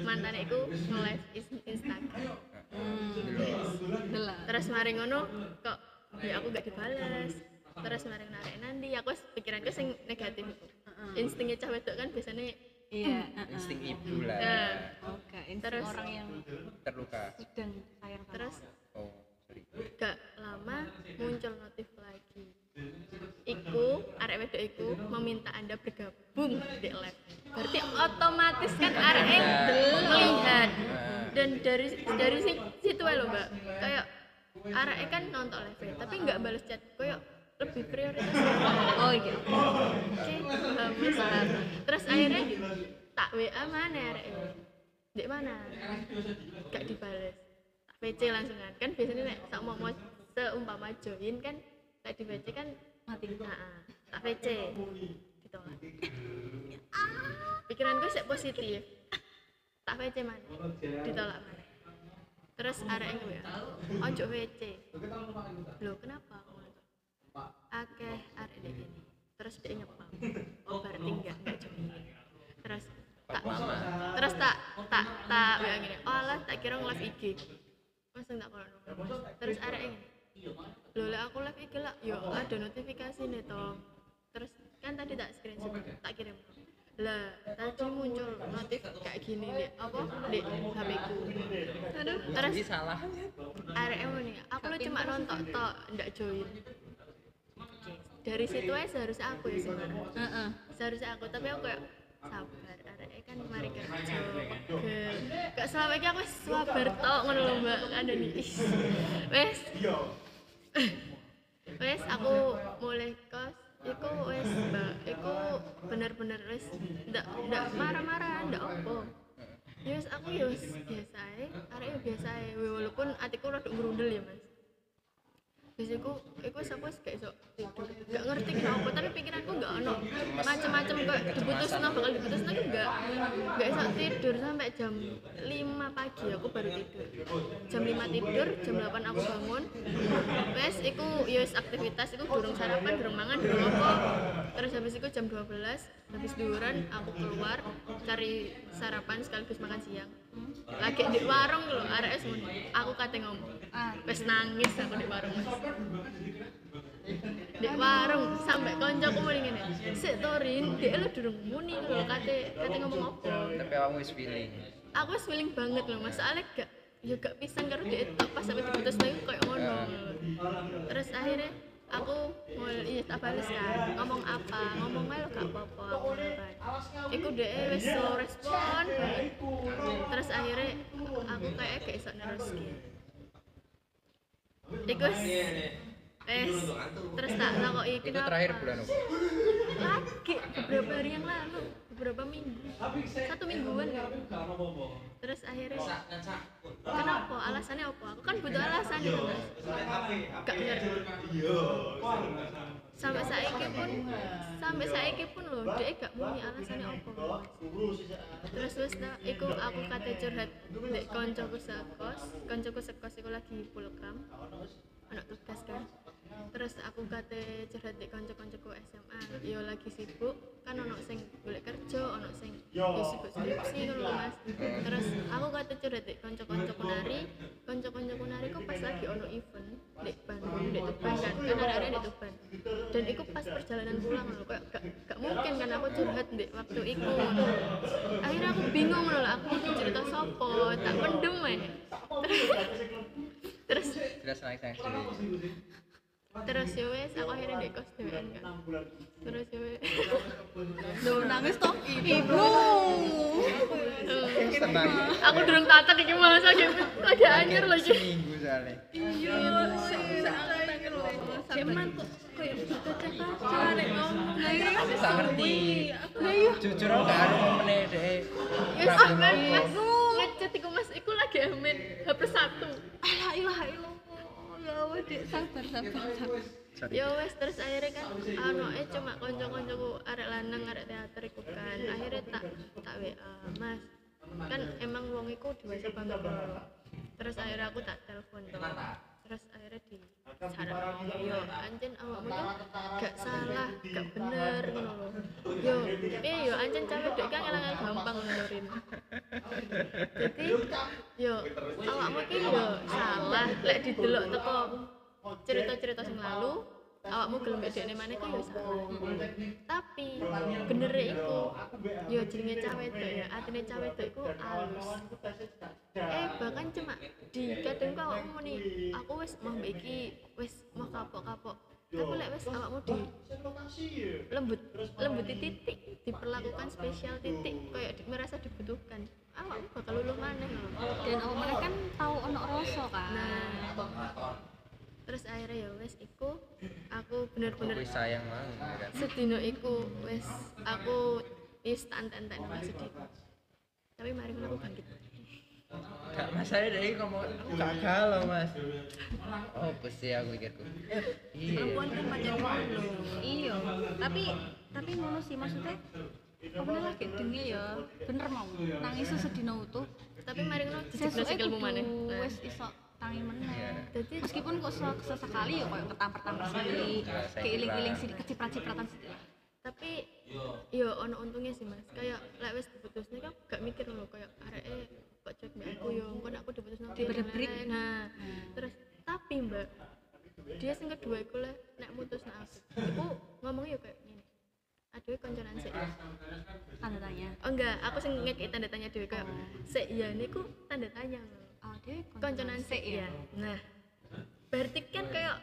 mantan iku nge-live is- Instagram delah terus mari ngono kok ya aku gak dibalas terus mari narik nanti aku pikiranku sing negatif. Instingnya cah wedok kan biasanya iya. Insting ibu lah. Oke ini Terus- orang yang terluka. sedang sayang sama terus oh sorry. gak lama muncul notif lagi iku arek wedok iku meminta anda bergabung di live berarti otomatis kan arek melihat dan dari dari si- situ loh mbak kayak arek kan nonton live tapi nggak balas chat kayak lebih prioritas oh iya Oke, bagus lah. Terus akhirnya tak WA mana arek Di mana? Gak dibales. Tak PC langsung kan. Kan biasanya nek mau mau seumpama join kan tak di PC kan mati. Nah, tak PC ditolak. Pikiran gue sih positif. Tak PC mana? Ditolak mana? Terus arek gue ojo PC. Loh kenapa? Akeh arek di terus dia ngepam oh berarti enggak enggak jogging terus tak lama terus tak tak tak bilang gini oh alah tak kira nge live IG langsung tak kalau terus ada ini loh lah aku live IG lah yo ada notifikasi nih toh. Terus kan tadi tak screenshot tak kirim. Lah tadi muncul notif kayak gini nih apa di HP ku. Aduh. Terus salah. yang nih aku lo cuma nonton tok ndak join. Dari situ aja seharusnya aku ya sebenarnya Heeh. seharusnya aku tapi aku kayak sabar arek kan mari kerja gak selama ini aku wis sabar tok ngono lho mbak. Ada nih wes wes aku mulai kos. Iku wes mbak. Iku bener-bener wes ndak ndak marah-marah ndak opo wes aku wes biasa arek ya biasa walaupun atiku rada ngrundel ya mas Iku wis aku wis gak iso tidur. Gak ngerti kenapa, tapi pikiranku gak ono macem-macem kok diputusno bakal diputusno ki gak gak iso tidur sampai jam 5 pagi aku baru tidur. Jam 5 tidur, jam 8 aku bangun. Wes iku ya wis aktivitas iku durung sarapan, durung mangan, durung apa. Terus habis iku jam 12 habis duhuran aku keluar cari sarapan sekaligus makan siang. Lagi di warung lho, arek wis ngono. Aku kate ngomong. Ah, Wes nangis aku di warung Mas. Di warung sampai koncoku muni ngene. Sik Torin, dhek lu durung muni lho kate kate ngomong apa. tapi aku wis feeling Aku wis feeling banget lho, Mas. Soalnya gak ya gak pisan karo dhek tok pas sampai diputus lagi koyo ngono. Terus akhirnya aku mau iya tak balas kan? Ngomong apa? Ngomong aja gak apa-apa aku dhek wis slow respon terus akhirnya aku kayak gak iso nerus gitu iku wis terus tak takoki itu kenapa terakhir bulan apa? Lagi beberapa hari yang lalu beberapa minggu. Satu mingguan. kan terus akhirnya? Kenapa? Alasannya apa? Aku kan butuh alasan itu mas. Gak ngerti sampai saiki pun sampai saiki pun loh dia gak muni alasannya apa terus terus nah, iku aku kate curhat dek koncoku sekos. Koncoku sekos iku lagi pulkam anak tugas kan terus aku kate curhat dek konco-koncoku SMA yo lagi sibuk. Kan ono sing golek kerja ono sing yo. sibuk skripsi ngono Mas. Terus aku kate curhat dek konco-koncoku nari. Konco-koncoku nari kok pas lagi ono event dek Bandung dek Tuban kan. Kan ada di Tuban dan iku pas perjalanan pulang lho kayak gak, gak mungkin kan aku curhat dek waktu iku. Ngono. akhirnya aku bingung lho aku mau cerita sopo tak pendem ae terus nangis nangis dulu terus ya wes aku akhirnya di kos dewean kan terus ya wes. Loh, nangis toh. Ibu. tenang aku durung tata iki mas lagi lagi anyar lagi. Seminggu soalnya. Iya. Cuman kok kayak begitu kaca nek ngomong. Iya aku gak ngerti. Iya. jujur aku gak harus momennya deh mas, ngechat iku mas, iku lagi amin, hampir satu. Alah ilaha illallah. Ya Allah, Dik, sabar sabar sabar. Ya wes terus akhirnya kan anu eh cuma konco-koncoku arek lanang arek teater iku kan. Akhirnya tak tak WA, Mas. Kan emang wong iku dewasa banget. Terus akhirnya aku tak telepon tuh. Terus akhirnya di saran yo anjen awakmu tuh gak salah, gak bener ngono. Yo, piye yo anjen cewek dek kan ngelangan gampang ngonorin. Jadi yo awakmu ki yo salah lek didelok teko cerita-cerita sing lalu awakmu gelem bedekne maneh ku salah. Tapi bener iku yo jenenge cawe wedok ya, atine cawe wedok iku alus. Eh bahkan cuma di kadang ku awakmu muni aku wis mau iki wis mau kapok-kapok. Tapi lek wis awakmu di lembut lembut titik diperlakukan spesial titik kayak di- merasa dibutuhkan awakmu bakal luluh maneh dan awak mana kan tahu ono rasa kan Nah, terus akhirnya ya wes iku aku bener-bener aku sayang banget ya kan? sedino iku wes aku wis tak entek lah sedih. Tapi mari aku bangkit. Gak masalah deh ngomong aku gak galau mas. Oh pasti aku pikirku iya. Perempuan kan ngono. iya. Tapi tapi ngono sih maksudnya apa lagi denge ya bener mau. Nangis sedina utuh. Tapi mari ngono sesuai dijeblos sikilmu maneh. Kudu Nah, wis iso tangi meneh. Jadi- meskipun kok se- sesekali ya kayak ketampar-tampar sekali Nah, saya keiling-iling kira. sini keciprat-cipratan sini tapi yo ono untungnya sih mas. Kayak lek wis diputusne kan gak mikir loh kayak areke kok cuek mbak aku yo nek aku diputusno lain-lain. nah terus tapi mbak dia sing kedua iku lek nek mutusno aku. Iku ngomong yo kayak gini aduh konconan sih tanda tanya. Oh enggak aku sing ngekei tanda tanya dhewe kayak sik ya niku tanda tanya oh dia konconan sik ya. ya. Nah berarti kan kayak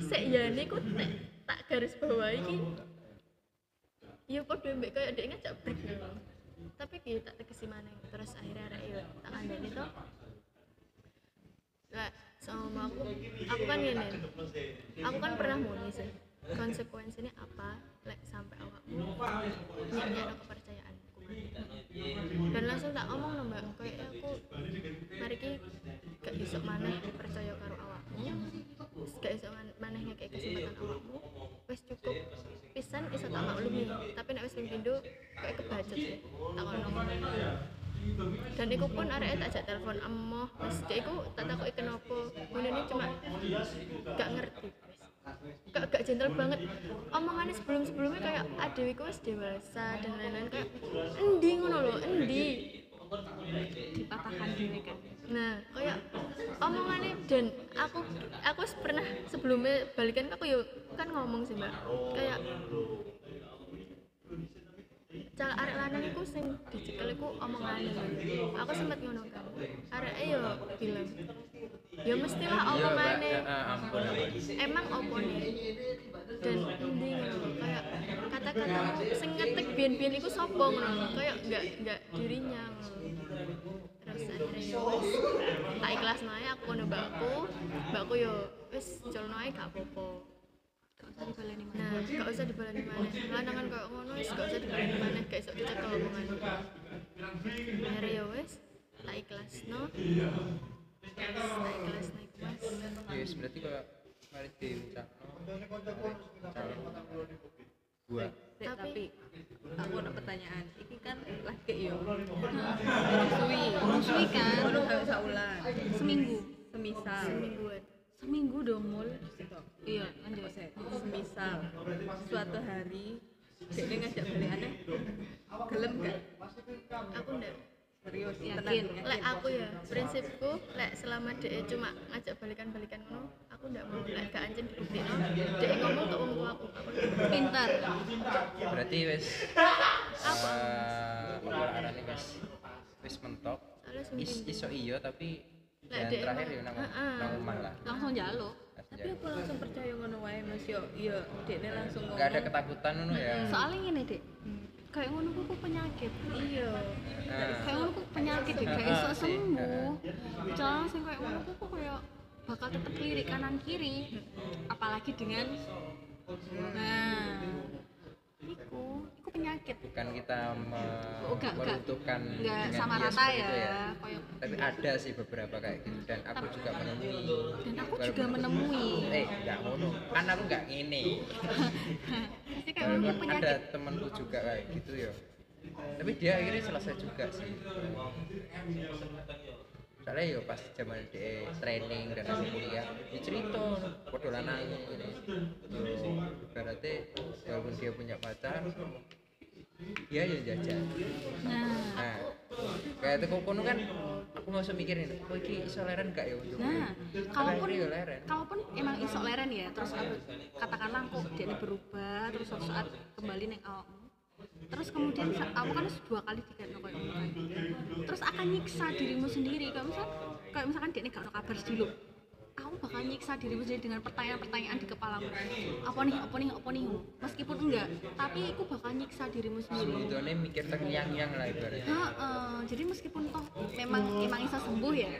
sik ya niku nek tak garis bawah iki. Ya padha mbek kayak dia ngajak break tapi ki tak tegesi maneh terus akhirnya arek yo tak kandani to. Lah, sama aku aku kan gini aku kan pernah muni sih. Konsekuensinya apa? Lek sampai awakmu nyaknya kepercayaanku dan langsung tak omong no mbak. Kayak aku mari ki gak iso maneh percaya karo awakmu. Gak man- maneh ngekek kesempatan awakmu. Wis cukup. Pisan iso tak maklumi. Tapi nek wis ping kayak kebacet sih. Tak ono dan iku pun arek tak ajak telepon emoh. Wis dia iku tak takoki kenapa. Ini cuma gak ngerti. Gak gak gentle banget. Omongannya sebelum sebelumnya kayak adew iku wis dewasa dan lain-lain. Kayak ngomong sih mbak. Kayak Cal arek lanang iku sing dicekel iku omongane. Aku sempet ngono kan. Arek yo bilang ya mestilah omongane emang opone. Dan endi ngono kayak kata-kata sing ngetik biyen-biyen iku sapa ngono kayak enggak enggak dirinya. Terus akhirnya ya tak ikhlas nae aku ngono mbakku. Yo wis culno ae gak apa-apa dibaleni mana nah gak usah dibaleni maneh lanangan kayak ngono wis gak usah dibaleni maneh gak iso dicekel omongane akhirnya ya wis. Tak ikhlas no? Tak ikhlas naik ya wis, berarti kalau mari diucapno gua Tapi- aku ada pertanyaan. Iki kan lagi yo. Suwi. Suwi kan? Gak usah ulang. Seminggu. Semisal. Semingguan seminggu dong mul. Iya lanjut. Semisal suatu hari dia ngajak balik aneh. Gelem gak? Aku ndak. Serius Yakin? tenang lek aku ya prinsipku lek selama dia cuma ngajak balikan-balikan ngono aku ndak mau. Lek gak anjen dibuktikno dia ngomong ke wong aku aku pintar. Berarti eh apa? arane wis wis mentok. Soalnya sing is pintu. iso iya tapi Lek yang dek terakhir ya nang nang omah lah. Langsung jaluk tapi aku langsung percaya ngono wae mas. Yo iya. dia langsung ngomong nggak ada ketakutan ngono ya? Soalnya gini dek kayak ngono kuku penyakit. Iya. Nah, kayak ngono kuku penyakit dek kayak iso sembuh. Jangan sing kayak ngono kuku kayak bakal tetep lirik kanan kiri. Apalagi dengan nah iku iku penyakit. Bukan kita me- Oh, enggak, enggak. meruntuhkan nggak dengan sama rata seperti ya, itu kayak tapi ada sih beberapa kayak gitu dan aku Tapi- juga menemui. Dan aku juga menemui. Eh nggak ngono. Kan aku nggak ngene pasti kayak Walaupun ada penyakit. temanku juga kayak gitu ya. Tapi dia akhirnya selesai juga sih soalnya ya pas zaman dia training dan aku kuliah dia cerita podo lanang ini yo berarti walaupun dia punya pacar dia ya jajan. Nah nah kayak itu kono kan aku usah mikirin oh iki iso leren gak ya untuk Nah, kalaupun ya leren. kalaupun emang iso leren ya, terus aku katakanlah kok dia ini berubah, terus suatu saat kembali neng awakmu. Terus kemudian kamu kan dua kali no kayak ngono kan. Terus akan nyiksa dirimu sendiri. Kayak misal, kayak misalkan dia gak ada kabar dulu. Aku bakal nyiksa dirimu sendiri dengan pertanyaan-pertanyaan di kepalamu. Apa nih, apa nih, apa nih. Meskipun enggak, tapi aku bakal nyiksa dirimu sendiri. sebetulnya mikir terngiang-ngiang lah ibaratnya Heeh, jadi meskipun toh memang emang bisa sembuh ya,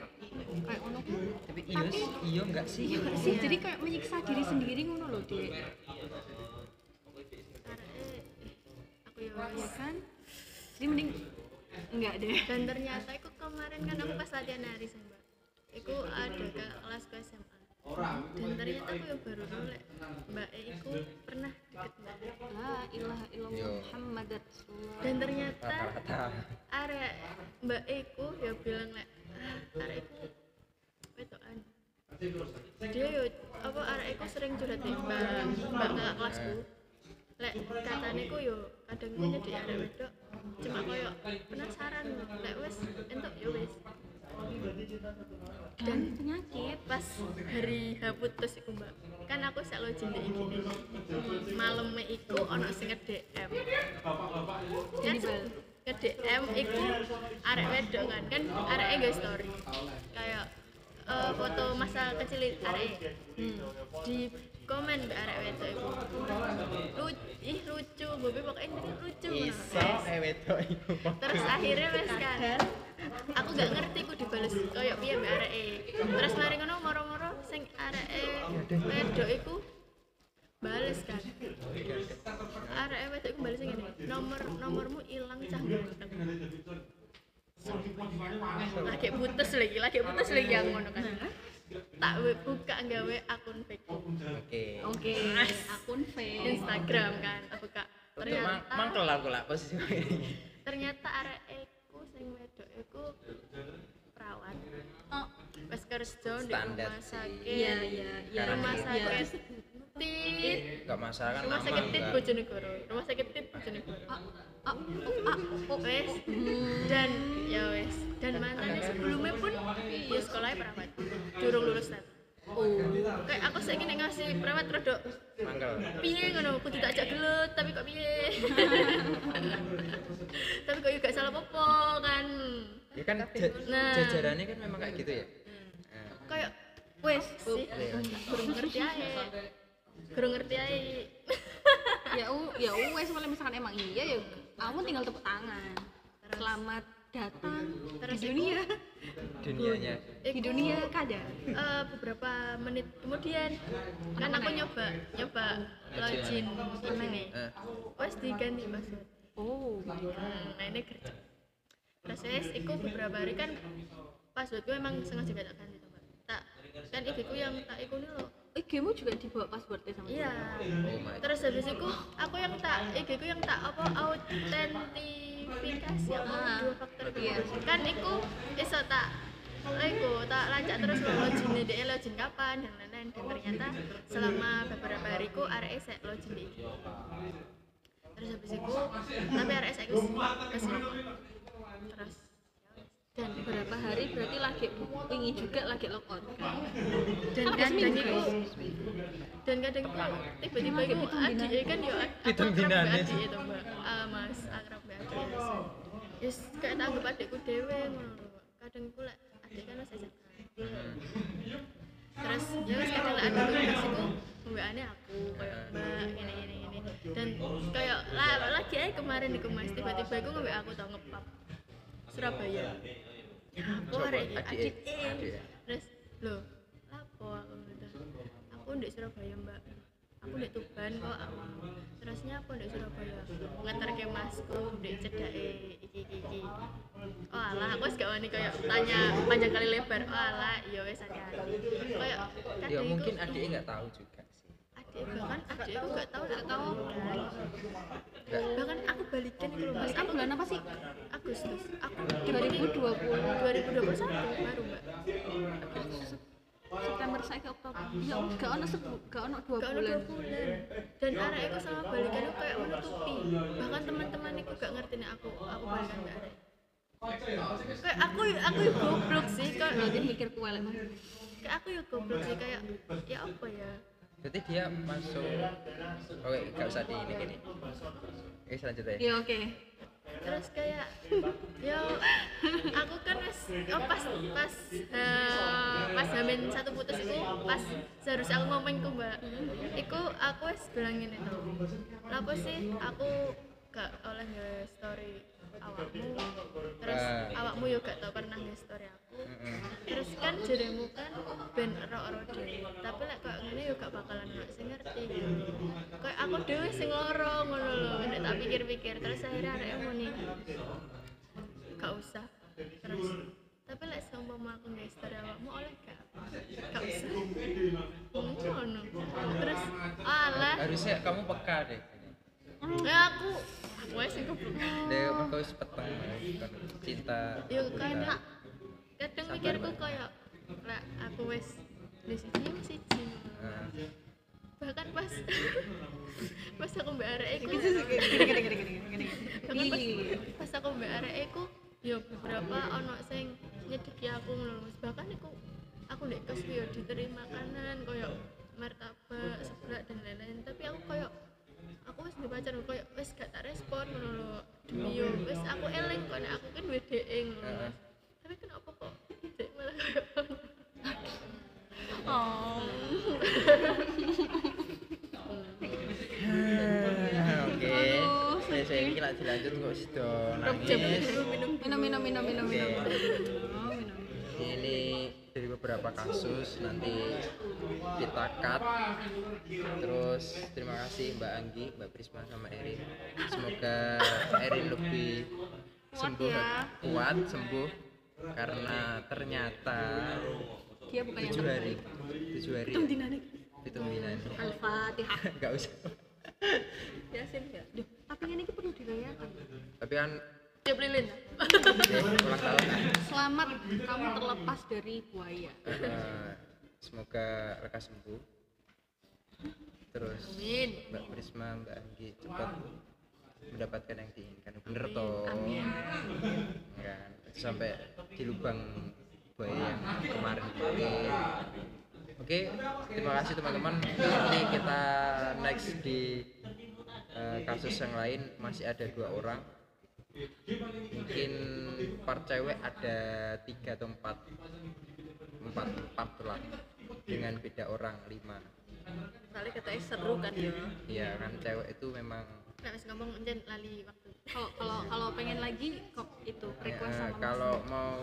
kayak ngono ku, tapi iya tapi iya enggak sih iya nggak sih jadi kayak menyiksa diri sendiri ngono loh dek aku ya ya kan? Jadi mending enggak deh. Dan ternyata aku kemarin kan aku pas latihan nari sih mbak Iku ada ke kelas ke SMA dan ternyata aku ya baru nolak mbak E iku pernah deket mbak la ilaha illallah muhammad rasulullah. Dan ternyata arek mbak E iku ya bilang lek ah arek iku wetokan dia yo apa arek iku sering curhat nih mbak mbak kelasku lek katane ku yo kadang ku nyedhi arek wedok cuma koyo penasaran lek wis entuk yo wis. Dan penyakit pas hari H putus iku mbak. Kan aku sak lo jendek gini maleme iku ono sing nge-DM kan Jadi, nge-DM iku arek wedok kan. Kan arek nggak story. Kayak eh, foto masa kecil arek hmm. di komen mbak arek wedok iku. Lucu ih lucu bobi pokoknya ini lucu iso eh wedok iku. Terus akhirnya wes kan aku gak ngerti ku dibales koyo piye mbak areke. Terus mari ngono moro-moro sing areke wedok iku bales kan. Areke wedok iku bales ngene nomor nomormu ilang cah. Ganteng lagi putus lagi lagi putus lagi yang ngono kan tak buka nggawe akun fake oke. Oke akun fake Instagram kan. Tak buka untuk mang ternyata mangkel aku lah posisi ini. Ternyata arek iku sing wedok iku perawat. Oh. Wis kerja di rumah sakit. Iya iya iya. Rumah sakit. tit. Nggak masalah kan rumah sakit tit enggak Bojonegoro. Rumah sakit tit Bojonegoro. Ah ah oh, ah oh. Wes. Dan ya wes. Dan mantannya sebelumnya pun sekolahnya perawat. Durung lulus tadi oh. Kayak aku sih ingin ngasih perawat rodok. Mangkel. Piye ngono? Kudu tak ajak gelut tapi kok piye? Tapi kok juga salah popo kan. Ya kan Nah. jajarannya kan memang kayak gitu ya? Nah, kayak wes. Sih kurang ngerti aja kurang ngerti aja ya u ya u wes kalau misalkan emang iya ya kamu tinggal tepuk tangan. Selamat datang Terus di dunia. dunianya. Di dunia kada? Eh, beberapa menit kemudian kan aku nyoba nyoba login ini Eh, wes diganti password oh nah ini kerja. Terus wes iku beberapa hari kan passwordku emang sengaja gak tak ganti tak kan IG ku yang tak iku nih loh eh game juga dibawa passwordnya sama iya. oh terus habis itu aku yang tak IG ku yang tak apa autentifikasi apa Ah, dua faktor iya. kan iku iso tak Iku tak lacak terus login dia login kapan dan lain-lain. Dan ternyata selama beberapa hari ku arek saya login di IG terus habis itu tapi arek saya ku ke sini. Terus dan beberapa hari berarti lagi ingin juga lagi logout kan dan kadang seminggu? iku dan kadang iku tiba-tiba iku adik kan yo aku akrab dinane adik itu mbak. Ah, mas akrab mbak adik biasa yes kayak tak anggap adikku dewe ngono kadang iku lek adik kan wis SMA terus ya wis kadang lek iku mbakane aku kayak mbak gini gini gini dan kayak lah lagi aja kemarin di mas. Tiba-tiba iku nge aku tau ngepap Surabaya ya iki, adik- ya? terus lo lapo aku gitu aku di Surabaya mbak. Aku di Tuban kok. Aku terusnya aku di Surabaya. Ngeter ke masku di cedake iki iki iki. Oh alah aku gak wani kayak tanya panjang kali lebar. Oh alah iya wes ada. Kayak ya mungkin adiknya nggak tahu juga bahkan adik aku gak tahu. Gak tahu Nggak. bahkan aku balikin ke rumah sekarang bulan apa sih? Agustus. Aku 2020 2021 baru mbak. September saya ke Oktober. Ya gak ono sebu gak ono dua bulan dua bulan. dan arek aku sama balikan aku kayak menutupi. Bahkan teman-teman aku gak ngerti nih aku aku balikan gak arek kayak aku aku goblok sih kayak mikir ku elek kayak aku ya goblok sih kayak ya apa ya berarti dia masuk oke nggak usah di ini gini. Oke selanjutnya ya oke. Terus kayak yo aku kan wes oh pas pas eh, pas hamin satu putus itu pas seharusnya aku ngomong ke mbak. Iku aku wes bilang gini tuh kenapa sih? Aku gak oleh nge story awakmu. Terus Ah. awakmu juga tau pernah nge story aku. Terus kan jadimu kan ben ero-ero dhewe. Tapi lek kok ngene yo gak gak aku dhewe sing loro ngono lho. Nek tak pikir-pikir terus akhirnya arek muni gak usah. Terus tapi lek seumpama aku nge story awakmu oleh gak? Gak usah. Ngono. Terus alah. Harusnya kamu peka deh. Ya aku aku sing goblok. Deh mereka wis peteng cinta yo kadang kadang mikirku kayak lah aku wes di sini wis siji Nah, bahkan pas pas aku mbak arek iku Gini, bahkan pas, pas aku mbak arek iku ya beberapa ono sing nyedeki aku ngono Mas. bahkan iku aku ndek kos ku ya diterima makanan koyo martabak seblak dan lain-lain. Tapi aku koyo aku wis duwe pacar koyo wis gak tak respon ngono lho. Demi yo wis aku eling kok nek aku kan dhek ngono tapi kenapa kok dhek malah koyo Oh. Ah, Oke. Aduh, Saya ini lah dilanjut kok sudah nangis. Minum, minum, minum, minum, minum, minum. Minum. Ini dari beberapa kasus nanti kita cut. Terus terima kasih Mbak Anggi, Mbak Prisma sama Erin. Semoga Erin lebih sembuh ya. kuat sembuh karena ternyata Dia bukan tujuh hari tujuh hari Hitung dinane. hitung dinane Al-Fatihah. nggak usah Yasin ya tapi ini perlu dirayakan. tapi kan tiap lilin Selamat kamu terlepas dari buaya. Eh, semoga lekas sembuh. Terus amin. Mbak Prisma Mbak Anggi cepat mendapatkan yang diinginkan. Bener toh? Kan sampai di lubang buaya yang kemarin kemarin oke terima kasih teman-teman. Nanti kita next di eh, kasus yang lain masih ada dua orang. Mungkin part cewek ada tiga atau empat. Empat part lah. Dengan beda orang lima. Kali katanya seru kan ya? Iya kan cewek itu memang nek wis ngomong encen lali waktu Kalau kalau kalau pengen lagi kok itu request ya, sama kalau mau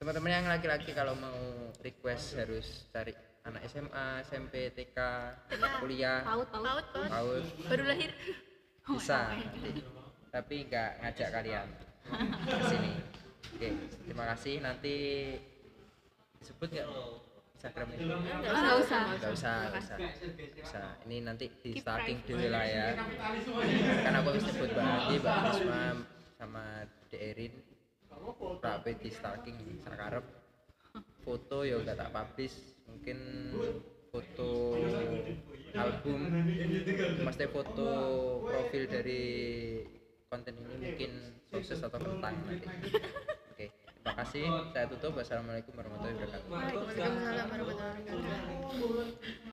teman-teman yang laki-laki kalau mau request harus cari anak SMA, SMP, TK, kuliah, Paut, paut. paut paut PAUD baru lahir bisa nanti. tapi nggak ngajak kalian ke sini. Oke, terima kasih. Nanti disebut nggak Instagramnya? Oh, nggak usah. Nggak usah, nggak usah. Nggak usah. Ini nanti di Keep stalking dulu lah ya. Karena aku bisa sebut Andi, Mbak Risma, sama De Erin. Tapi di stalking sakarep. Foto ya nggak tak publish mungkin foto album mesti foto profil dari konten ini mungkin sukses atau kentang nanti. Oke terima kasih. Saya tutup. Wassalamualaikum warahmatullahi wabarakatuh.